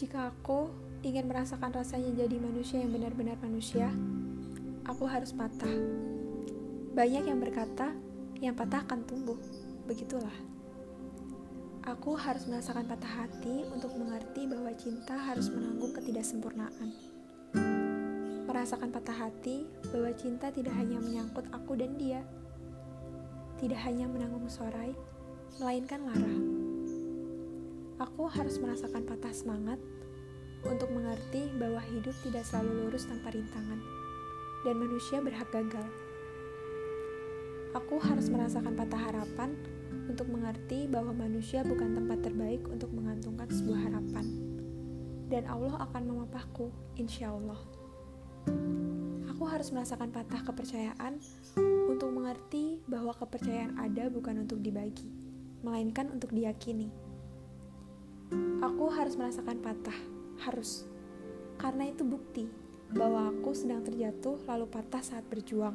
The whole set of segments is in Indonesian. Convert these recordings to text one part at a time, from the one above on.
Jika aku ingin merasakan rasanya jadi manusia yang benar-benar manusia, aku harus patah. Banyak yang berkata, yang patah akan tumbuh. Begitulah. Aku harus merasakan patah hati untuk mengerti bahwa cinta harus menanggung ketidaksempurnaan. Merasakan patah hati bahwa cinta tidak hanya menyangkut aku dan dia, tidak hanya menanggung sorai, melainkan lara. Aku harus merasakan patah semangat untuk mengerti bahwa hidup tidak selalu lurus tanpa rintangan, dan manusia berhak gagal. Aku harus merasakan patah harapan untuk mengerti bahwa manusia bukan tempat terbaik untuk mengantungkan sebuah harapan, dan Allah akan memapahku, insya Allah. Aku harus merasakan patah kepercayaan untuk mengerti bahwa kepercayaan ada bukan untuk dibagi, melainkan untuk diyakini. Aku harus merasakan patah, harus. Karena itu bukti bahwa aku sedang terjatuh lalu patah saat berjuang.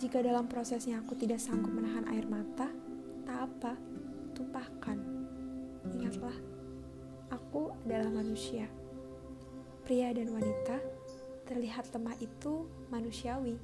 Jika dalam prosesnya aku tidak sanggup menahan air mata, tak apa, tumpahkan. Ingatlah, aku adalah manusia. Pria dan wanita terlihat lemah itu manusiawi